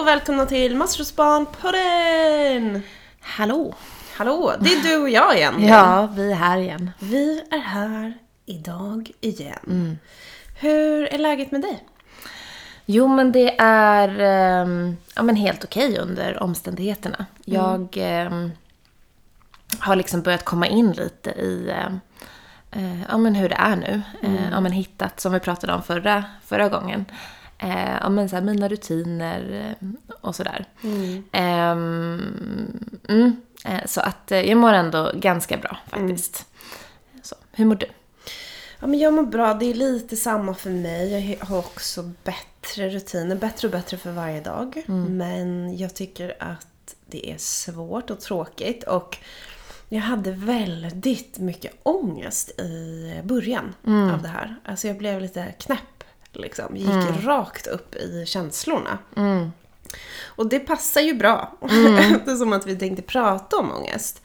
och välkomna till Maskrosbarn-podden! Hallå! Hallå, det är du och jag igen. Ja, vi är här igen. Vi är här idag igen. Hur är läget med dig? Jo, men det är ehm, ja, men helt okej under omständigheterna. Jag ehm, har liksom börjat komma in lite i ehm, eh, ja, men hur det är nu. Eh, ja, men hittat, som vi pratade om förra, förra gången, eh, ja, men så här, mina rutiner eh, och sådär. Ehm, mm, eh, så att eh, jag mår ändå ganska bra faktiskt. Så, hur mår du? Ja, men jag mår bra. Det är lite samma för mig. Jag har också bättre rutiner. Bättre och bättre för varje dag. Men jag tycker att det är svårt och tråkigt. Och jag hade väldigt mycket ångest i början av det här. Alltså jag blev lite knäpp. Liksom. Gick rakt upp i känslorna. Och det passar ju bra. Eftersom att vi tänkte prata om ångest.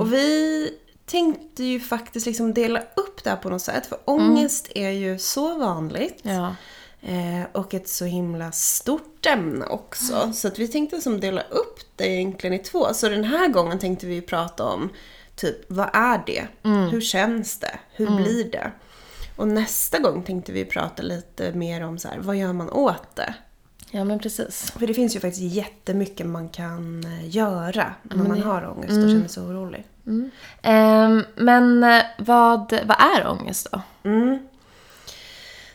Och vi tänkte ju faktiskt liksom dela upp det här på något sätt. För ångest är ju så vanligt. Ja. Eh, och ett så himla stort ämne också. Så att vi tänkte som dela upp det egentligen i två. Så den här gången tänkte vi prata om typ, vad är det? Hur känns det? Hur blir det? Och nästa gång tänkte vi prata lite mer om så här, vad gör man åt det? Ja, men precis. För det finns ju faktiskt jättemycket man kan eh, göra när man har ångest och känner sig orolig. Ehm, men eh, vad, vad är ångest då?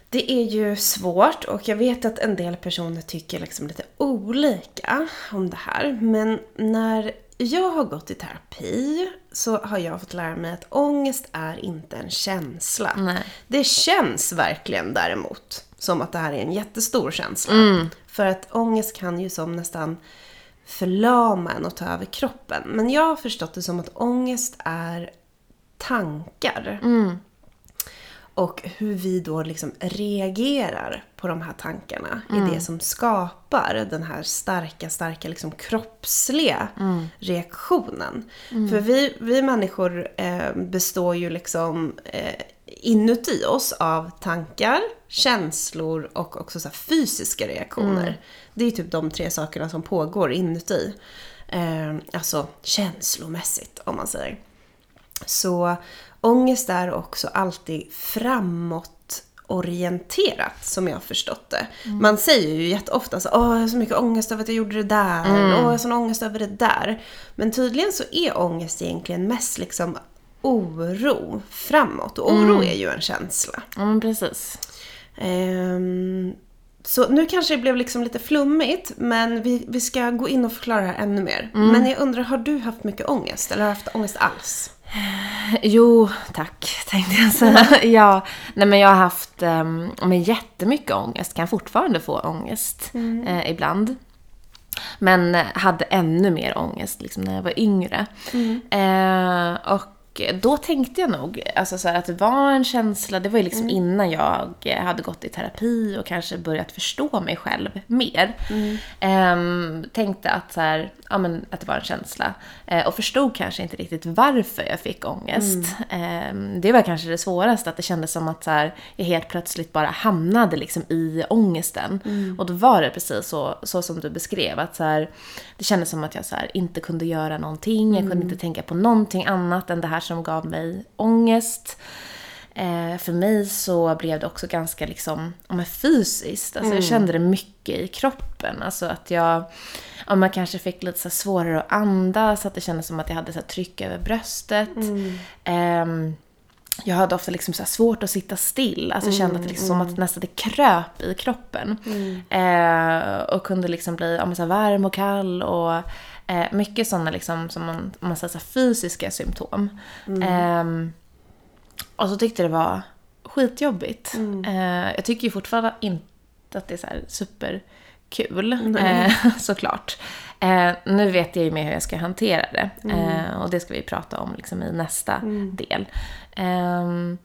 Det är ju svårt och jag vet att en del personer tycker liksom lite olika om det här. Men när jag har gått i terapi så har jag fått lära mig att ångest är inte en känsla. Nej. Det känns verkligen däremot som att det här är en jättestor känsla. För att ångest kan ju som nästan förlama en och ta över kroppen. Men jag har förstått det som att ångest är tankar. Och hur vi då liksom reagerar på de här tankarna är det som skapar den här starka, starka liksom kroppsliga reaktionen. För vi, vi människor eh, består ju liksom eh, inuti oss av tankar, känslor och också så fysiska reaktioner. Det är typ de tre sakerna som pågår inuti. Eh, alltså känslomässigt om man säger. Så ångest är också alltid framåt orienterat som jag har förstått det. Man säger ju jätteofta så Åh, jag har så mycket ångest över att jag gjorde det där. Åh, jag har sån ångest över det där. Men tydligen så är ångest egentligen mest liksom oro framåt. Och oro är ju en känsla. Ja, men precis. Ehm, så nu kanske det blev liksom lite flummigt, men vi, vi ska gå in och förklara det här ännu mer. Men jag undrar, har du haft mycket ångest? Eller har du haft ångest alls? Jo, tack, tänkte jag säga. ja, nej men jag har haft um, men jättemycket ångest, kan fortfarande få ångest eh, ibland. Men eh, hade ännu mer ångest liksom, när jag var yngre. Eh, och då tänkte jag nog alltså, så här, att det var en känsla, det var ju liksom innan jag eh, hade gått i terapi och kanske börjat förstå mig själv mer. Ehm, tänkte att, så här, ja, men, att det var en känsla. Eh, och förstod kanske inte riktigt varför jag fick ångest. Ehm, det var kanske det svåraste, att det kändes som att så här, jag helt plötsligt bara hamnade liksom, i ångesten. Och då var det precis så, så som du beskrev, att så här, det kändes som att jag så här, inte kunde göra någonting, jag kunde inte tänka på någonting annat än det här som gav mig ångest. Eh, för mig så blev det också ganska liksom, men fysiskt. Alltså jag kände det mycket i kroppen. Alltså att jag, ja, man kanske fick lite så svårare att andas, att det kändes som att jag hade så tryck över bröstet. Ehm, jag hade ofta liksom så svårt att sitta still. Alltså kände att det liksom som att det nästan det kröp i kroppen. Eh, och kunde liksom bli ja, så varm och kall och eh, mycket sådana liksom, som man, om man säger så fysiska symptom. Ehm, och så tyckte det var skitjobbigt. Eh, jag tycker ju fortfarande inte att det är så superkul, eh, såklart. Eh, nu vet jag ju mer hur jag ska hantera det. Eh, och det ska vi prata om liksom, i nästa del. Ehm,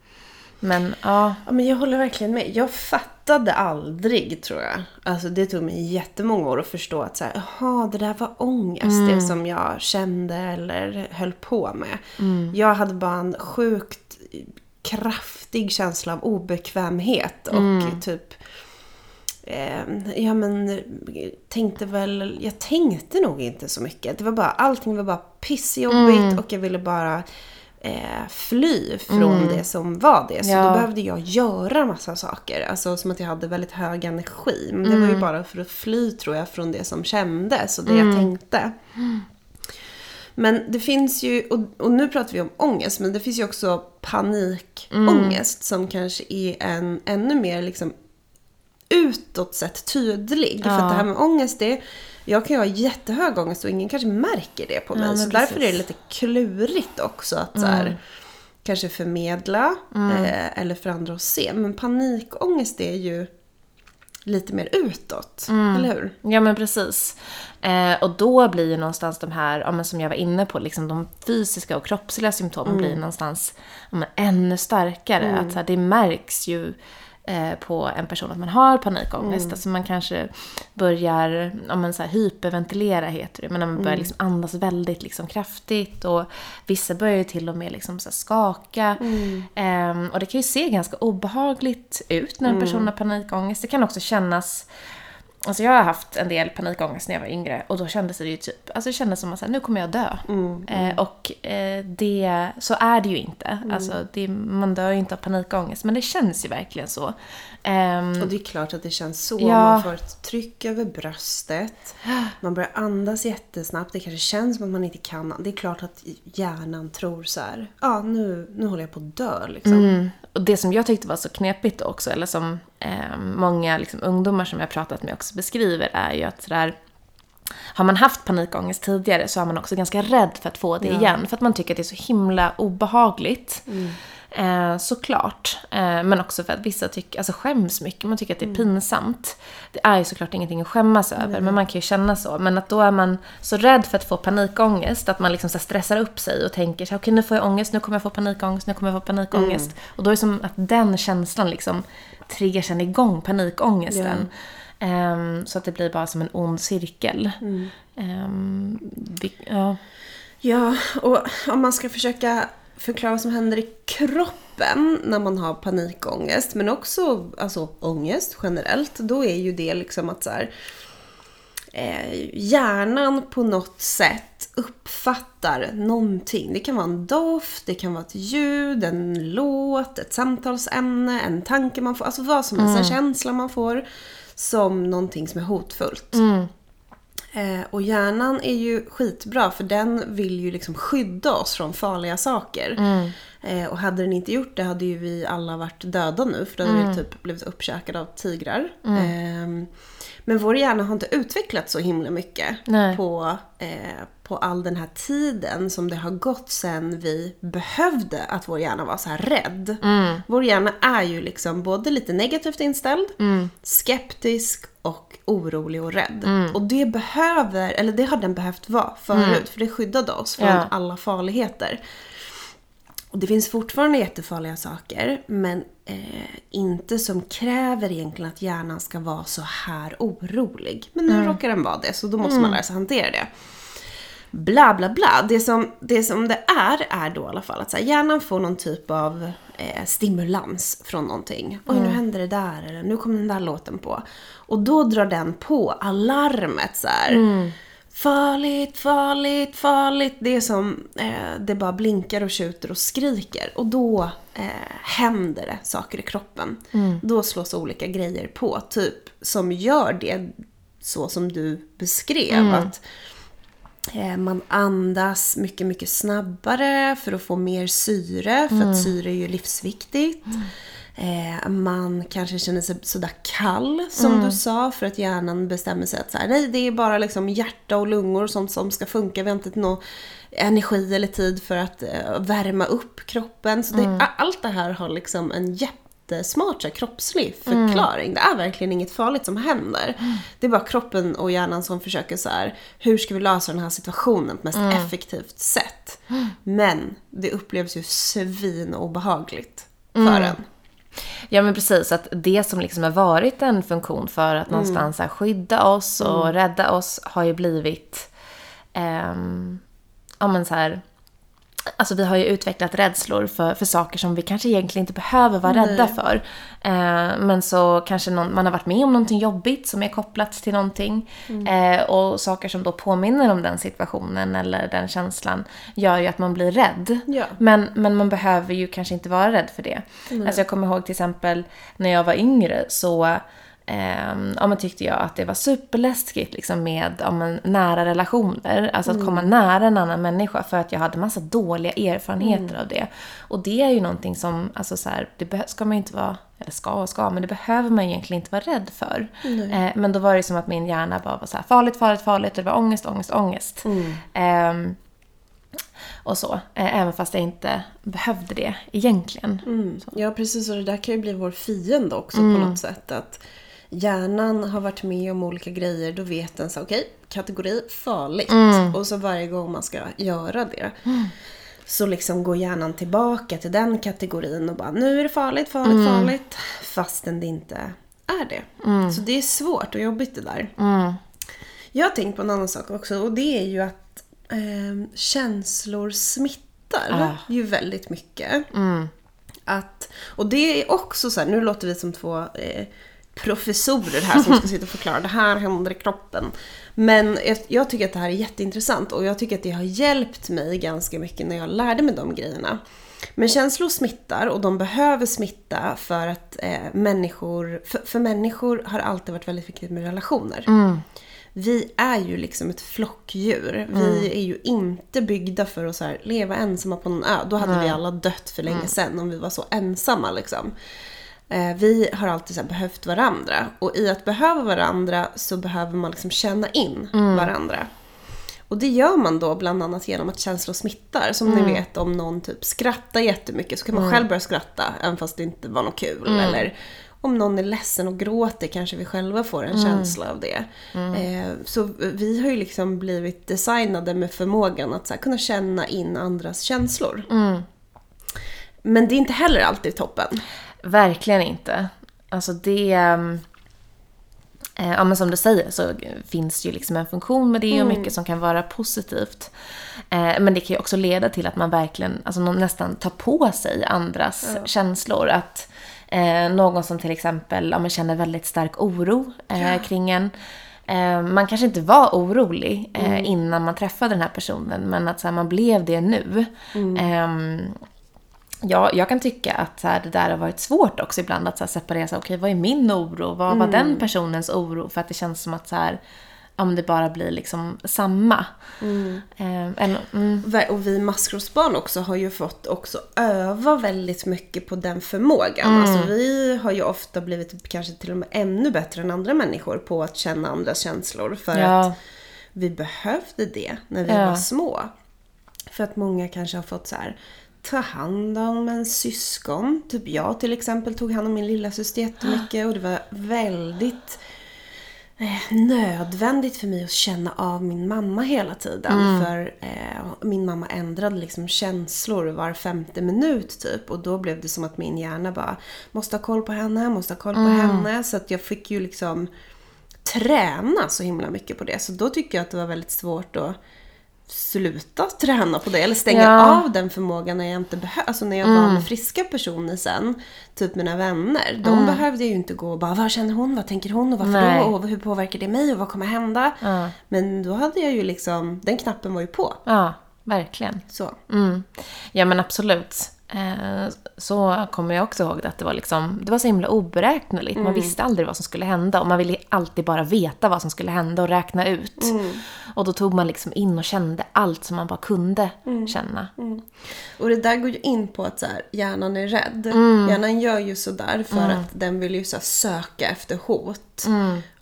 men ja, Ja, men jag håller verkligen med. Jag fattade aldrig, tror jag. Alltså det tog mig jättemånga år att förstå att så här, jaha, det där var ångest, det som jag kände eller höll på med. Jag hade bara en sjukt kraftig känsla av obekvämhet och typ eh, ja men tänkte väl, jag tänkte nog inte så mycket. Det var bara, allting var bara pissjobbigt Mm. och jag ville bara eh, fly från det som var det. Så Ja. då behövde jag göra massa saker. Alltså som att jag hade väldigt hög energi. Men det Mm. var ju bara för att fly tror jag från det som kändes och det Mm. jag tänkte. Men det finns ju, och, och nu pratar vi om ångest, men det finns ju också panikångest som kanske är en ännu mer liksom utåt sett tydlig. För att det här med ångest, det, jag kan ju ha jättehög ångest och ingen kanske märker det på mig. men så därför är det precis. lite klurigt också att så här, kanske förmedla eh, eller för andra att se. Men panikångest är ju lite mer utåt, eller hur? Ja men precis. Eh, och då blir ju någonstans de här, ja, men som jag var inne på, liksom de fysiska och kroppsliga symptomen blir någonstans ja, men ännu starkare. Att så här, det märks ju eh, på en person att man har panikångest. Alltså man kanske börjar ja, men så här, hyperventilera heter det, men man börjar liksom andas väldigt liksom, kraftigt och vissa börjar ju till och med liksom, så här, skaka. Ehm, och det kan ju se ganska obehagligt ut när en person har panikångest. Det kan också kännas Alltså jag har haft en del panikångest när jag var yngre och då kändes det ju typ, alltså det kändes som att nu kommer jag dö. Eh, och eh, det, så är det ju inte. Alltså det, man dör ju inte av panikångest men det känns ju verkligen så. Ehm, Och det är klart att det känns så. Ja. Man får ett tryck över bröstet. Man börjar andas jättesnabbt. Det kanske känns som att man inte kan. Det är klart att hjärnan tror så här. Ja, nu, nu håller jag på att dö liksom. Mm. Och det som jag tyckte var så knepigt också, eller som eh, många liksom, ungdomar som jag pratat med också beskriver, är ju att sådär, har man haft panikångest tidigare så är man också ganska rädd för att få det igen. För att man tycker att det är så himla obehagligt. Eh, såklart. Eh, men också för att vissa tycker, alltså skäms mycket. Man tycker att det är pinsamt. Det är ju såklart ingenting att skämmas över, men man kan ju känna så. Men att då är man så rädd för att få panikångest att man liksom så stressar upp sig och tänker okej nu får jag ångest, nu kommer jag få panikångest, nu kommer jag få panikångest. Och då är det som att den känslan liksom triggar sen igång panikångesten. Ehm, så att det blir bara som en ond cirkel. Ehm, vi, ja. Ja, och om man ska försöka förklara vad som händer i kroppen när man har panikångest, men också alltså, ångest generellt, då är ju det liksom att så här, eh, hjärnan på något sätt uppfattar någonting. Det kan vara en doft, det kan vara ett ljud, en låt, ett samtalsämne, en tanke man får, alltså vad som helst, en känsla man får som någonting som är hotfullt. Eh, och hjärnan är ju skitbra för den vill ju liksom skydda oss från farliga saker. Eh, och hade den inte gjort det hade ju vi alla varit döda nu för då hade vi typ blivit uppkäkade av tigrar. Eh, men vår hjärna har inte utvecklats så himla mycket Nej. på, eh, på all den här tiden som det har gått sen vi behövde att vår hjärna var så här rädd. Vår hjärna är ju liksom både lite negativt inställd, skeptisk och orolig och rädd. Och det behöver, eller det har den behövt vara förut, för det skyddade oss från Ja. alla farligheter. Och det finns fortfarande jättefarliga saker, men eh, inte som kräver egentligen att hjärnan ska vara så här orolig. Men nu råkar den vara det, så då måste man lära sig hantera det. Bla bla bla. Det som det, som det är, är då i alla fall att så här, hjärnan får någon typ av eh, stimulans från någonting. Oj, nu händer det där, eller nu kommer den där låten på. Och då drar den på alarmet så här. Farligt, farligt, farligt. Det är som eh, det bara blinkar och tjuter och skriker. Och då eh, händer det saker i kroppen. Då slås olika grejer på. Typ som gör det så som du beskrev. Att eh, man andas mycket, mycket snabbare för att få mer syre. För att syre är ju livsviktigt. Eh, man kanske känner sig sådär kall som du sa för att hjärnan bestämmer sig att så här, nej det är bara liksom hjärta och lungor och sånt som ska funka. Vi har inte någon energi eller tid för att eh, värma upp kroppen. Så det, a- allt det här har liksom en jättesmart så här, kroppslig förklaring. Det är verkligen inget farligt som händer. Det är bara kroppen och hjärnan som försöker så här, hur ska vi lösa den här situationen på mest effektivt sätt? Men det upplevs ju svin obehagligt för en. Ja men precis, att det som liksom har varit en funktion för att någonstans här, skydda oss och rädda oss har ju blivit, ehm, ja men så här, Alltså vi har ju utvecklat rädslor för, för saker som vi kanske egentligen inte behöver vara rädda för. Eh, men så kanske någon, man har varit med om någonting jobbigt som är kopplat till någonting. Eh, och saker som då påminner om den situationen eller den känslan gör ju att man blir rädd. Ja. Men, men man behöver ju kanske inte vara rädd för det. Alltså jag kommer ihåg till exempel när jag var yngre så ja, men tyckte jag att det var superläskigt liksom, med ja, men, nära relationer. Alltså att komma nära en annan människa för att jag hade massa dåliga erfarenheter av det. Och det är ju någonting som, alltså så här, det ska man ju inte vara, eller ska och ska, men det behöver man egentligen inte vara rädd för. Eh, men då var det som att min hjärna bara var så här, farligt, farligt, farligt, och det var ångest, ångest, ångest. Ehm, och så. Eh, även fast jag inte behövde det egentligen. Ja, precis. Och det där kan ju bli vår fiende också på något sätt. Att hjärnan har varit med om olika grejer, då vet den så okej, kategori farligt. Och så varje gång man ska göra det. Så liksom går hjärnan tillbaka till den kategorin och bara nu är det farligt, farligt, farligt. Fastän det inte är det. Så det är svårt och jobbigt det där. Jag har tänkt på en annan sak också och det är ju att eh, känslor smittar ju väldigt mycket. Att, och det är också så här, nu låter vi som två eh, professorer här som ska sitta och förklara det här händer i kroppen. Men jag, tycker att det här är jätteintressant och jag tycker att det har hjälpt mig ganska mycket när jag lärde mig de grejerna. Men känslor smittar och de behöver smitta för att eh, människor, för, för människor har alltid varit väldigt viktigt med relationer. Vi är ju liksom ett flockdjur. Vi är ju inte byggda för att så här, leva ensamma på någon ö. Då hade vi alla dött för länge sedan om vi var så ensamma liksom. Eh, vi har alltid behövt varandra. Och i att behöva varandra så behöver man liksom känna in varandra. Och det gör man då bland annat genom att känslor smittar. Som ni vet om någon typ skrattar jättemycket så kan man själv börja skratta även fast det inte var något kul. Eller om någon är ledsen och gråter kanske vi själva får en känsla av det. Eh, så vi har ju liksom blivit designade med förmågan att här, kunna känna in andras känslor. Men det är inte heller alltid toppen. Verkligen inte. Alltså det... ehm, Eh, ja men som du säger så finns det ju liksom en funktion med det och mycket som kan vara positivt. Eh, men det kan ju också leda till att man verkligen alltså, nå- nästan tar på sig andras känslor. Att eh, någon som till exempel ja, men känner väldigt stark oro eh, kring en. Man kanske inte var orolig eh, innan man träffade den här personen men att så här, man blev det nu. Ehm, Ja, jag kan tycka att så här, det där har varit svårt också ibland att så här, separera sig. Okej, vad är min oro? Vad var den personens oro? För att det känns som att så här, men det bara blir liksom samma. Eh, en, mm, Och vi maskrosbarn också har ju fått också öva väldigt mycket på den förmågan. Alltså vi har ju ofta blivit kanske till och med ännu bättre än andra människor på att känna andras känslor. För Ja. att vi behövde det när vi Ja. var små. För att många kanske har fått så här ta hand om en syskon. Typ jag till exempel tog hand om min lilla syster jättemycket och det var väldigt eh, nödvändigt för mig att känna av min mamma hela tiden. För eh, min mamma ändrade liksom känslor var femte minut typ. Och då blev det som att min hjärna bara måste ha koll på henne, måste ha koll på henne. Så att jag fick ju liksom träna så himla mycket på det. Så då tycker jag att det var väldigt svårt att sluta träna på det. Eller stänga Ja. av den förmågan när jag inte behöver. Alltså när jag var med friska personer sen. Typ mina vänner. De behövde jag ju inte gå och bara vad känner hon? Vad tänker hon? Och varför Nej. då? Och hur påverkar det mig? Och vad kommer hända? Men då hade jag ju liksom, den knappen var ju på. ja, verkligen. Så. Mm. Ja men absolut. Eh, så kommer jag också ihåg att det var liksom, det var så himla oberäkneligt. Man visste aldrig vad som skulle hända och man ville alltid bara veta vad som skulle hända och räkna ut. Och då tog man liksom in och kände allt som man bara kunde känna. Och det där går ju in på att så här, hjärnan är rädd. Hjärnan gör ju sådär för att den vill ju så söka efter hot.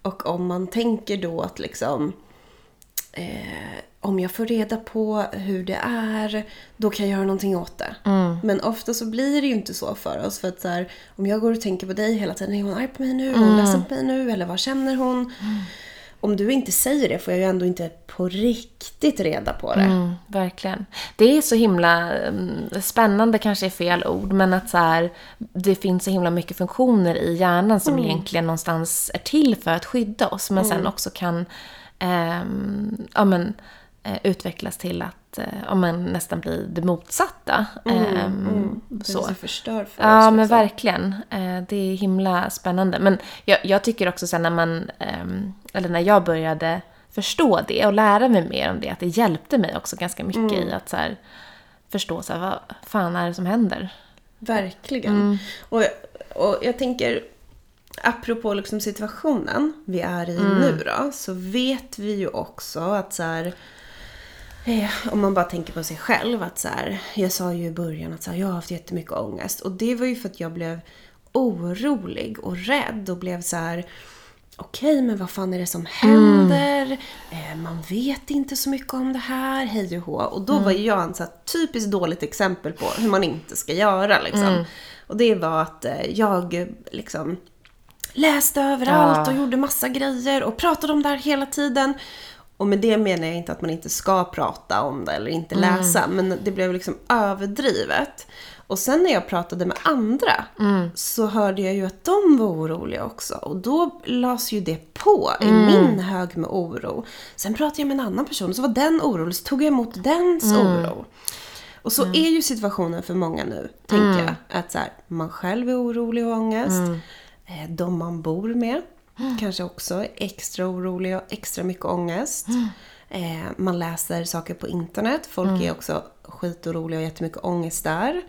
Och om man tänker då att liksom eh, om jag får reda på hur det är, då kan jag göra någonting åt det. Men ofta så blir det ju inte så för oss. För att så här, om jag går och tänker på dig hela tiden, är hon arg på mig nu? Är hon ledsen på mig nu? Eller vad känner hon? Om du inte säger det får jag ju ändå inte på riktigt reda på det. Mm, verkligen. Det är så himla mm, spännande, kanske är fel ord, men att så här, det finns så himla mycket funktioner i hjärnan som egentligen någonstans är till för att skydda oss, men sen också kan ja, men, eh, utvecklas till att att eh, om man nästan blir det motsatta. Ehm, Det så. så förstör för Ja, oss. men liksom. verkligen. Eh, Det är himla spännande. Men jag, jag tycker också sen när man, ehm, eller när jag började förstå det och lära mig mer om det, att det hjälpte mig också ganska mycket Mm. i att så här, förstå så här, vad fan är det som händer? Verkligen. Mm. Och, och jag tänker, apropå liksom situationen vi är i Mm. nu då, så vet vi ju också att så här, eh, om man bara tänker på sig själv, att så här, jag sa ju i början att så här, jag har haft jättemycket ångest. Och det var ju för att jag blev orolig och rädd och blev så här. Okej, men vad fan är det som händer? Eh, man vet inte så mycket om det här, hej och hå. Och då var ju jag en så här typiskt dåligt exempel på hur man inte ska göra. Liksom. Och det var att eh, jag liksom läste överallt och gjorde massa grejer och pratade om det här hela tiden. Och med det menar jag inte att man inte ska prata om det eller inte läsa, men det blev liksom överdrivet. Och sen när jag pratade med andra så hörde jag ju att de var oroliga också. Och då lades ju det på i min hög med oro. Sen pratade jag med en annan person så var den orolig, så tog jag emot dens oro. Och så är ju situationen för många nu, tänker jag. Att så här, man själv är orolig och ångest. Eh, De man bor med kanske också är extra oroliga och extra mycket ångest. Eh, man läser saker på internet. Folk är också skitoroliga och jättemycket ångest där.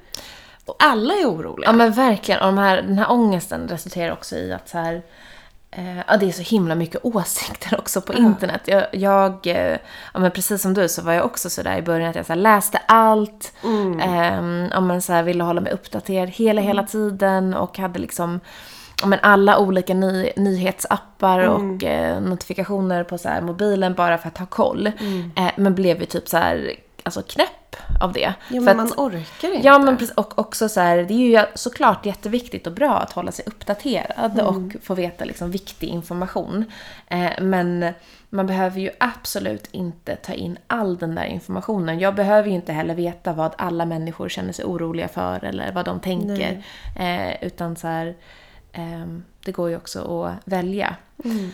Och alla är oroliga. Ja men verkligen. Och de här, den här ångesten resulterar också i att så här, eh, ja, det är så himla mycket åsikter också på internet. Jag, jag eh, ja, men precis som du så var jag också sådär i början att jag så läste allt. Mm. ja, men så här, ville hålla mig uppdaterad hela, hela tiden och hade liksom men alla olika ny, nyhetsappar och eh, notifikationer på så här, mobilen bara för att ha koll. Eh, men blev ju typ så här, alltså knäpp av det. Ja, men att- man orkar inte. Ja, men precis. Och också så här, det är ju såklart jätteviktigt och bra att hålla sig uppdaterad Mm. och få veta liksom viktig information. Eh, men man behöver ju absolut inte ta in all den där informationen. Jag behöver ju inte heller veta vad alla människor känner sig oroliga för eller vad de tänker. Eh, utan så här, Ehm, det går ju också att välja. Mm.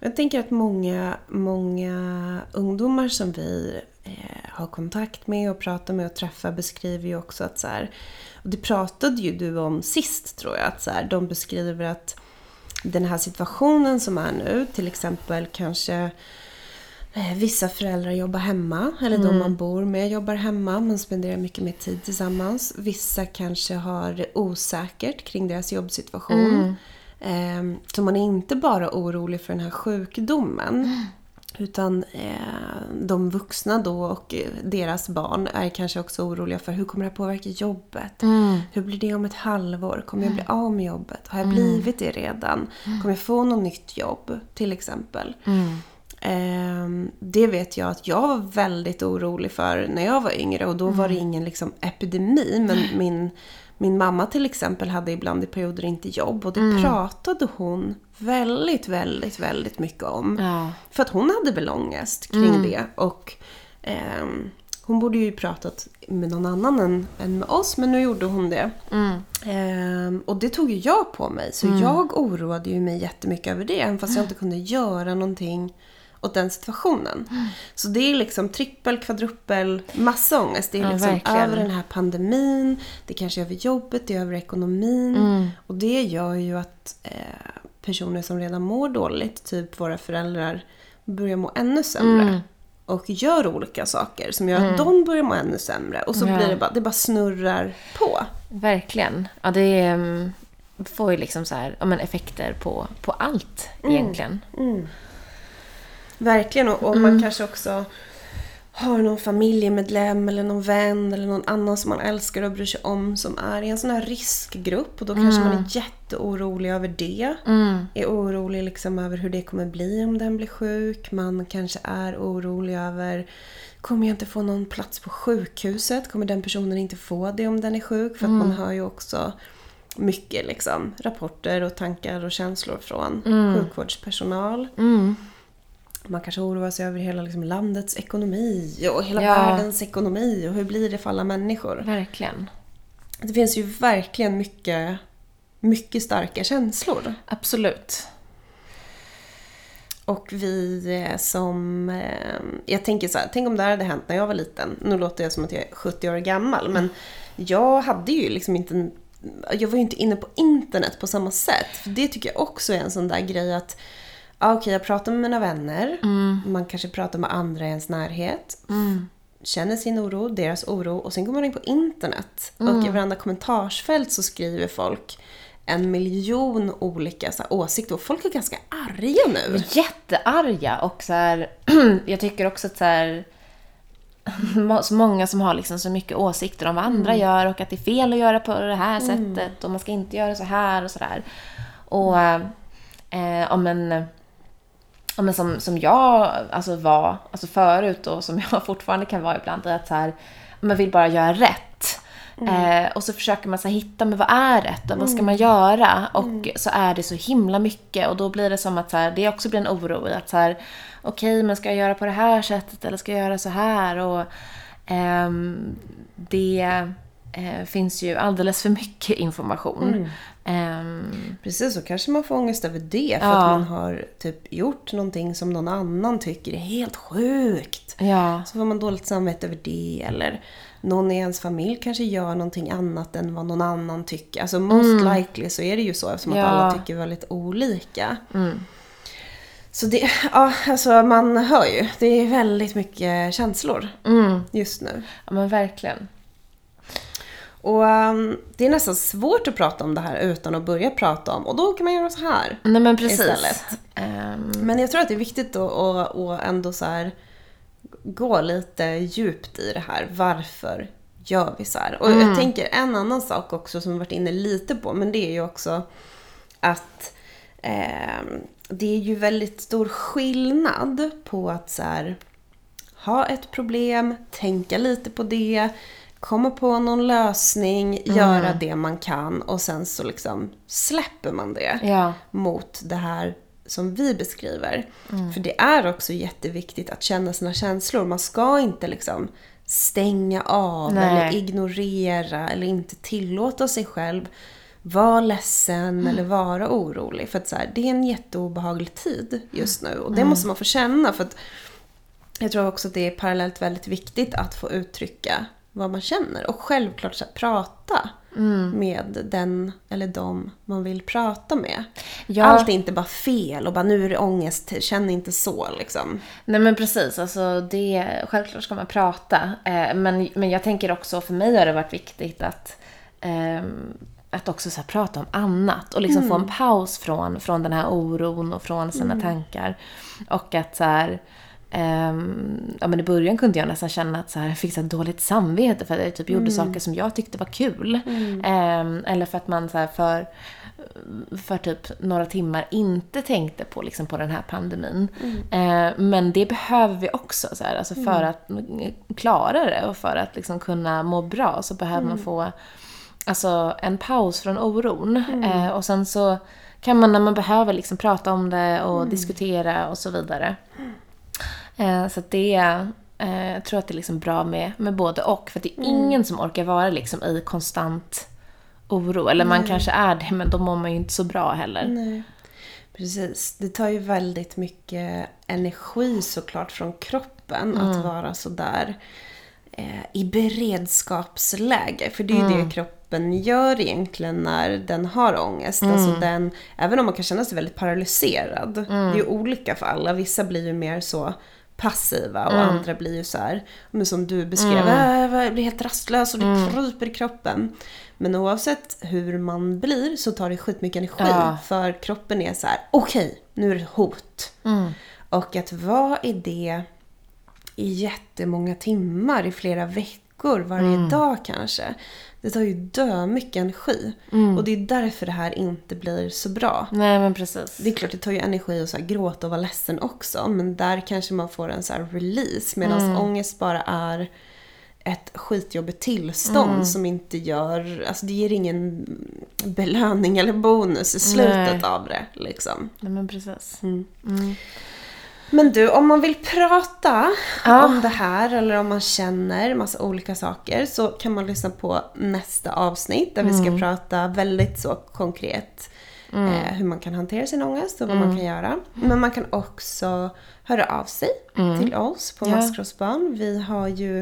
Jag tänker att många, många ungdomar som vi eh, har kontakt med och pratar med och träffar beskriver ju också att så här, och det pratade ju du om sist tror jag, att så här, de beskriver att den här situationen som är nu, till exempel kanske vissa föräldrar jobbar hemma, eller de man bor med jobbar hemma, man spenderar mycket mer tid tillsammans. Vissa kanske har det osäkert kring deras jobbsituation. Eh, så man är inte bara orolig för den här sjukdomen. Utan eh, de vuxna då och eh, deras barn är kanske också oroliga för hur kommer det här påverka jobbet? Hur blir det om ett halvår? Kommer jag bli av med jobbet? Har jag blivit det redan? Kommer jag få något nytt jobb? Till exempel. Ehm, det vet jag att jag var väldigt orolig för när jag var yngre och då var det ingen liksom, epidemi. Men min, min mamma till exempel hade ibland i perioder inte jobb och det pratade hon väldigt, väldigt, väldigt mycket om. Ja. För att hon hade väl ångest kring det. Och ehm, hon borde ju pratat med någon annan än, än med oss, men nu gjorde hon det. Ehm, och det tog ju jag på mig, så jag oroade ju mig jättemycket över det, även fast jag inte kunde göra någonting åt den situationen. Så det är liksom trippel, kvadruppel, massa ångest. Det är Ja, liksom verkligen. över den här pandemin, det kanske är över jobbet, det är över ekonomin. Och det gör ju att eh, personer som redan mår dåligt, typ våra föräldrar, börjar må ännu sämre. Och gör olika saker som gör att de börjar må ännu sämre. Och så Ja. blir det bara, det bara snurrar på. Verkligen. Ja, det är, mm, får ju liksom så här, ja, men effekter på, på allt egentligen. Verkligen. Och, och man kanske också har någon familjemedlem eller någon vän eller någon annan som man älskar och bryr sig om som är i en sån här riskgrupp. Och då kanske man är jätteorolig över det. Är orolig liksom över hur det kommer bli om den blir sjuk. Man kanske är orolig över Kommer jag inte få någon plats på sjukhuset? Kommer den personen inte få det om den är sjuk? För att man hör ju också mycket liksom, rapporter och tankar och känslor från sjukvårdspersonal. Man kanske oroar sig över hela liksom, landets ekonomi och hela Ja. världens ekonomi och hur blir det för alla människor? Verkligen. Det finns ju verkligen mycket, mycket starka känslor. Absolut. Och vi eh, som... Eh, jag tänker så här, tänk om det här hade hänt när jag var liten. Nu låter jag som att jag är 70 år gammal, men jag hade ju liksom inte... Jag var ju inte inne på internet på samma sätt. För det tycker jag också är en sån där grej att... Okej, jag pratar med mina vänner. Man kanske pratar med andra i ens närhet. Känner sin oro, deras oro. Och sen går man in på internet. Och i varandra kommentarsfält så skriver folk en miljon olika så här, åsikter. Och folk är ganska arga nu. Jättearga och så här, jag tycker också att så här, så många som har liksom så mycket åsikter om vad andra gör och att det är fel att göra på det här sättet och man ska inte göra så här och sådär. Och eh, om en ja, men som, som jag alltså var alltså förut och som jag fortfarande kan vara ibland, är att så här, man vill bara göra rätt. Eh, och så försöker man så här, hitta, men vad är rätt och vad ska man göra? Och så är det så himla mycket och då blir det som att så här, det också blir en oro i att så här, okej, men ska jag göra på det här sättet eller ska jag göra så här? Och ehm, det eh, finns ju alldeles för mycket information. Ehm, Precis, så kanske man får ångest över det. För Ja. att man har typ gjort någonting som någon annan tycker är helt sjukt. ja. Så får man dåligt samvete över det. Eller någon i ens familj kanske gör någonting annat än vad någon annan tycker. Alltså most likely så är det ju så eftersom Ja. att alla tycker väldigt olika. Så det, ja alltså man hör ju. Det är väldigt mycket känslor just nu. ja, men verkligen. Och um, det är nästan svårt att prata om det här utan att börja prata om. Och då kan man göra så här. Nej men precis. Istället. Ehm, Men jag tror att det är viktigt att, att, ändå så här gå lite djupt i det här. Varför gör vi så här? Och jag tänker en annan sak också som vi varit inne lite på, men det är ju också att eh, det är ju väldigt stor skillnad på att så här, ha ett problem, tänka lite på det, komma på någon lösning, göra det man kan och sen så liksom släpper man det ja. mot det här som vi beskriver. För det är också jätteviktigt att känna sina känslor. Man ska inte liksom stänga av Nej. eller ignorera eller inte tillåta sig själv vara ledsen eller vara orolig. För att så här, det är en jätteobehaglig tid just nu och det måste man få känna. För att jag tror också att det är parallellt väldigt viktigt att få uttrycka vad man känner. Och självklart så här, prata med den eller dem man vill prata med. Ja. Allt är inte bara fel och bara nu är det ångest, känn inte så liksom. Nej men precis, alltså det, självklart ska man prata. Eh, men, men jag tänker också, för mig har det varit viktigt att, ehm, att också så här, prata om annat och liksom få en paus från, från den här oron och från sina tankar. Och att så här, ja, men I början kunde jag nästan känna att så här, jag fick så dåligt samvete för att jag typ gjorde saker som jag tyckte var kul. Ehm, eller för att man så för för typ några timmar inte tänkte på, liksom, på den här pandemin. Eh, men det behöver vi också. Så här, alltså för att klara det och för att liksom, kunna må bra så behöver man få alltså, en paus från oron. Eh, och sen så kan man när man behöver liksom, prata om det och diskutera och så vidare. Eh, så att det eh, jag tror att det är liksom bra med, med både och. För det är ingen som orkar vara liksom, i konstant oro. Eller man kanske är det, men då mår man ju inte så bra heller. Nej. Precis. Det tar ju väldigt mycket energi såklart från kroppen att vara sådär eh, i beredskapsläge. För det är ju det kroppen gör egentligen när den har ångest. Alltså den, även om man kan känna sig väldigt paralyserad. Det är ju olika för alla. Vissa blir ju mer så passiva och andra blir ju så här, men som du beskrev, äh, jag blir helt rastlös och det kryper i kroppen. Men oavsett hur man blir så tar det skitmycket energi. Ja. För kroppen är så här: okej, nu är det hot. Och att vara i det i jättemånga timmar, i flera veckor, varje dag kanske. Det tar ju dö mycket energi. Och det är därför det här inte blir så bra. Nej, men precis. Det är klart, det tar ju energi att så här gråta och vara ledsen också. Men där kanske man får en så release. Medan ångest bara är ett skitjobbigt tillstånd som inte gör... Alltså det ger ingen belöning eller bonus i slutet Nej. av det. Liksom. Nej, men precis. Men du, om man vill prata Ja. om det här eller om man känner massa olika saker så kan man lyssna på nästa avsnitt där vi ska prata väldigt så konkret eh, hur man kan hantera sin ångest och vad man kan göra. Men man kan också höra av sig till oss på Ja. Maskrosbarn. Vi har ju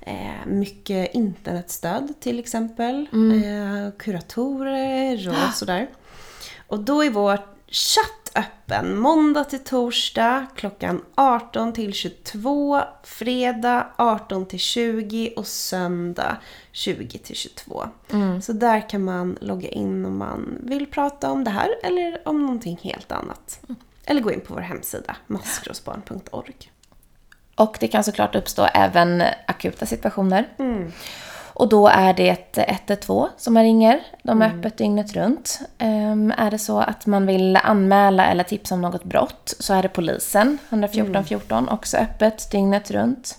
eh, mycket internetstöd till exempel. Eh, kuratorer och sådär. Och då är vår chatt öppen måndag till torsdag klockan 18 till 22, fredag 18 till 20 och söndag 20 till 22. Så där kan man logga in om man vill prata om det här eller om någonting helt annat. Eller gå in på vår hemsida, maskrosbarn.org. Och det kan såklart uppstå även akuta situationer. Och då är det 112 som man ringer. De är öppet dygnet runt. Ehm, är det så att man vill anmäla eller tipsa om något brott så är det polisen, 114 14, också öppet dygnet runt.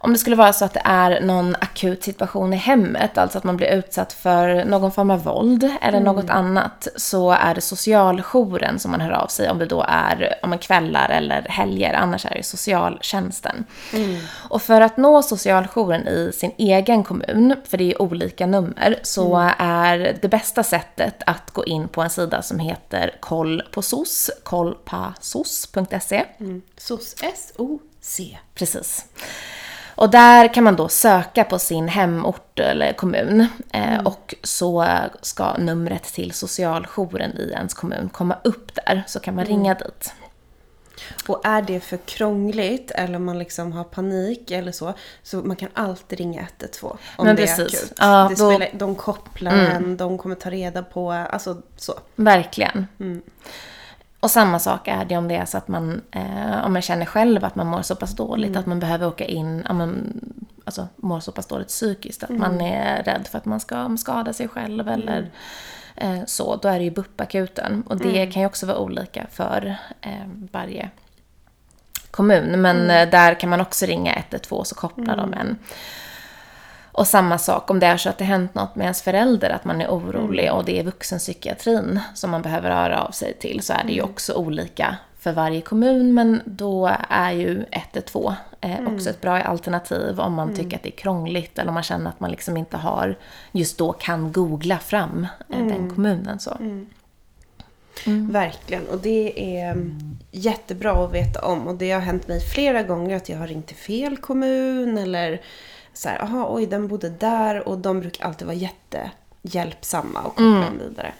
Om det skulle vara så att det är någon akut situation i hemmet, alltså att man blir utsatt för någon form av våld eller något annat, så är det socialjouren som man hör av sig om det då är om en kvällar eller helger, annars är det socialtjänsten. Och för att nå socialjouren i sin egen kommun, för det är olika nummer, så är det bästa sättet att gå in på en sida som heter koll på SOS, kollpasos.se. SOS, S-O-C. Precis. Och där kan man då söka på sin hemort eller kommun eh, och så ska numret till socialjouren i ens kommun komma upp där, så kan man ringa dit. Och är det för krångligt eller om man liksom har panik eller så, så man kan alltid ringa 112 om Men det är akut. Ja, det då- spelar, de kopplar en, de kommer ta reda på, alltså så. Verkligen. Och samma sak är det om det är så att man, eh, om man känner själv att man mår så pass dåligt att man behöver åka in, ja, men, alltså mår så pass dåligt psykiskt att man är rädd för att man ska skada sig själv eller eh, så, då är det ju BUP-akuten. Och det kan ju också vara olika för eh, varje kommun. Men eh, där kan man också ringa 112 så kopplar de en. Och samma sak om det är så att det hänt något med ens förälder, att man är orolig och det är vuxenpsykiatrin som man behöver höra av sig till, så är det ju också olika för varje kommun, men då är ju 112 eh, också ett bra alternativ om man tycker att det är krångligt eller om man känner att man liksom inte har, just då kan googla fram eh, den kommunen. Så. Verkligen. Och det är mm, jättebra att veta om. Och det har hänt mig flera gånger att jag har ringt till fel kommun eller så här, aha, oj, den bodde där. Och de brukar alltid vara jättehjälpsamma och koppla en vidare.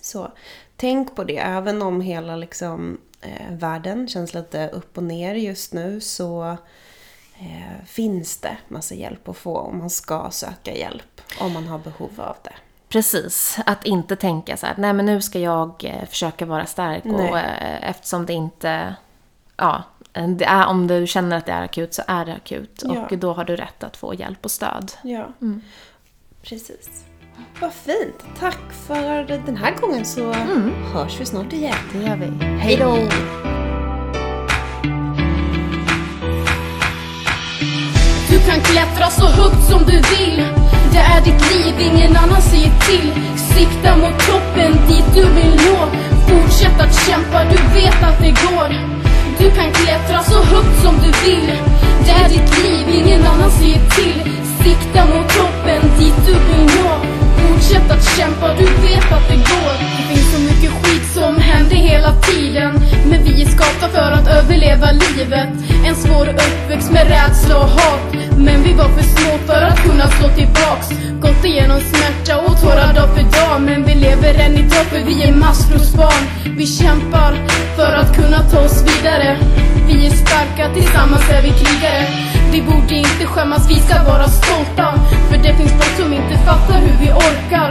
Så tänk på det. Även om hela liksom, eh, världen känns lite upp och ner just nu så eh, finns det massa hjälp att få och man ska söka hjälp om man har behov av det. Precis, att inte tänka så här, nej men nu ska jag eh, försöka vara stark och Nej. eh, eftersom det inte, ja, det är, om du känner att det är akut så är det akut Ja. och då har du rätt att få hjälp och stöd. Ja, precis. Vad fint. Tack för den här gången så hörs vi snart igen. Det gör vi. Hej då! Du kan klättra så högt som du vill Det är ditt liv, ingen annan säger till Sikta mot toppen, dit du vill nå Fortsätt att kämpa, du vet att det går du kan klättra så högt som du vill. Det är ditt liv, ingen annan säger till. Sikta mot toppen, dit du vill nå. Fortsätt att kämpa, du vet att det går. Det finns så mycket skit som händer hela tiden. Men vi är skapta för att överleva livet. En svår uppväxt med rädsla och hat. Men vi var för små för att kunna slå tillbaks. Gått igenom smärta och tårar dag för dag Men vi lever än idag för vi är maskrosbarn Vi kämpar för att kunna ta oss vidare. Vi är starka, tillsammans är vi krigare. Vi borde inte skämmas, vi ska vara stolta. För det finns folk som inte fattar hur vi orkar.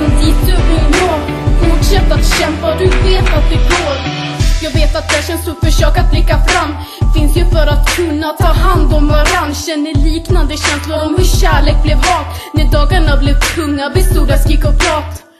dit du vill nå? Fortsätt att kämpa, du vet att det går. Jag vet att det känns tufft, försök att blicka fram. Finns ju för att kunna ta hand om varann. Känner liknande känslor om hur kärlek blev hat När dagarna blev tunga bestod av skrik och prat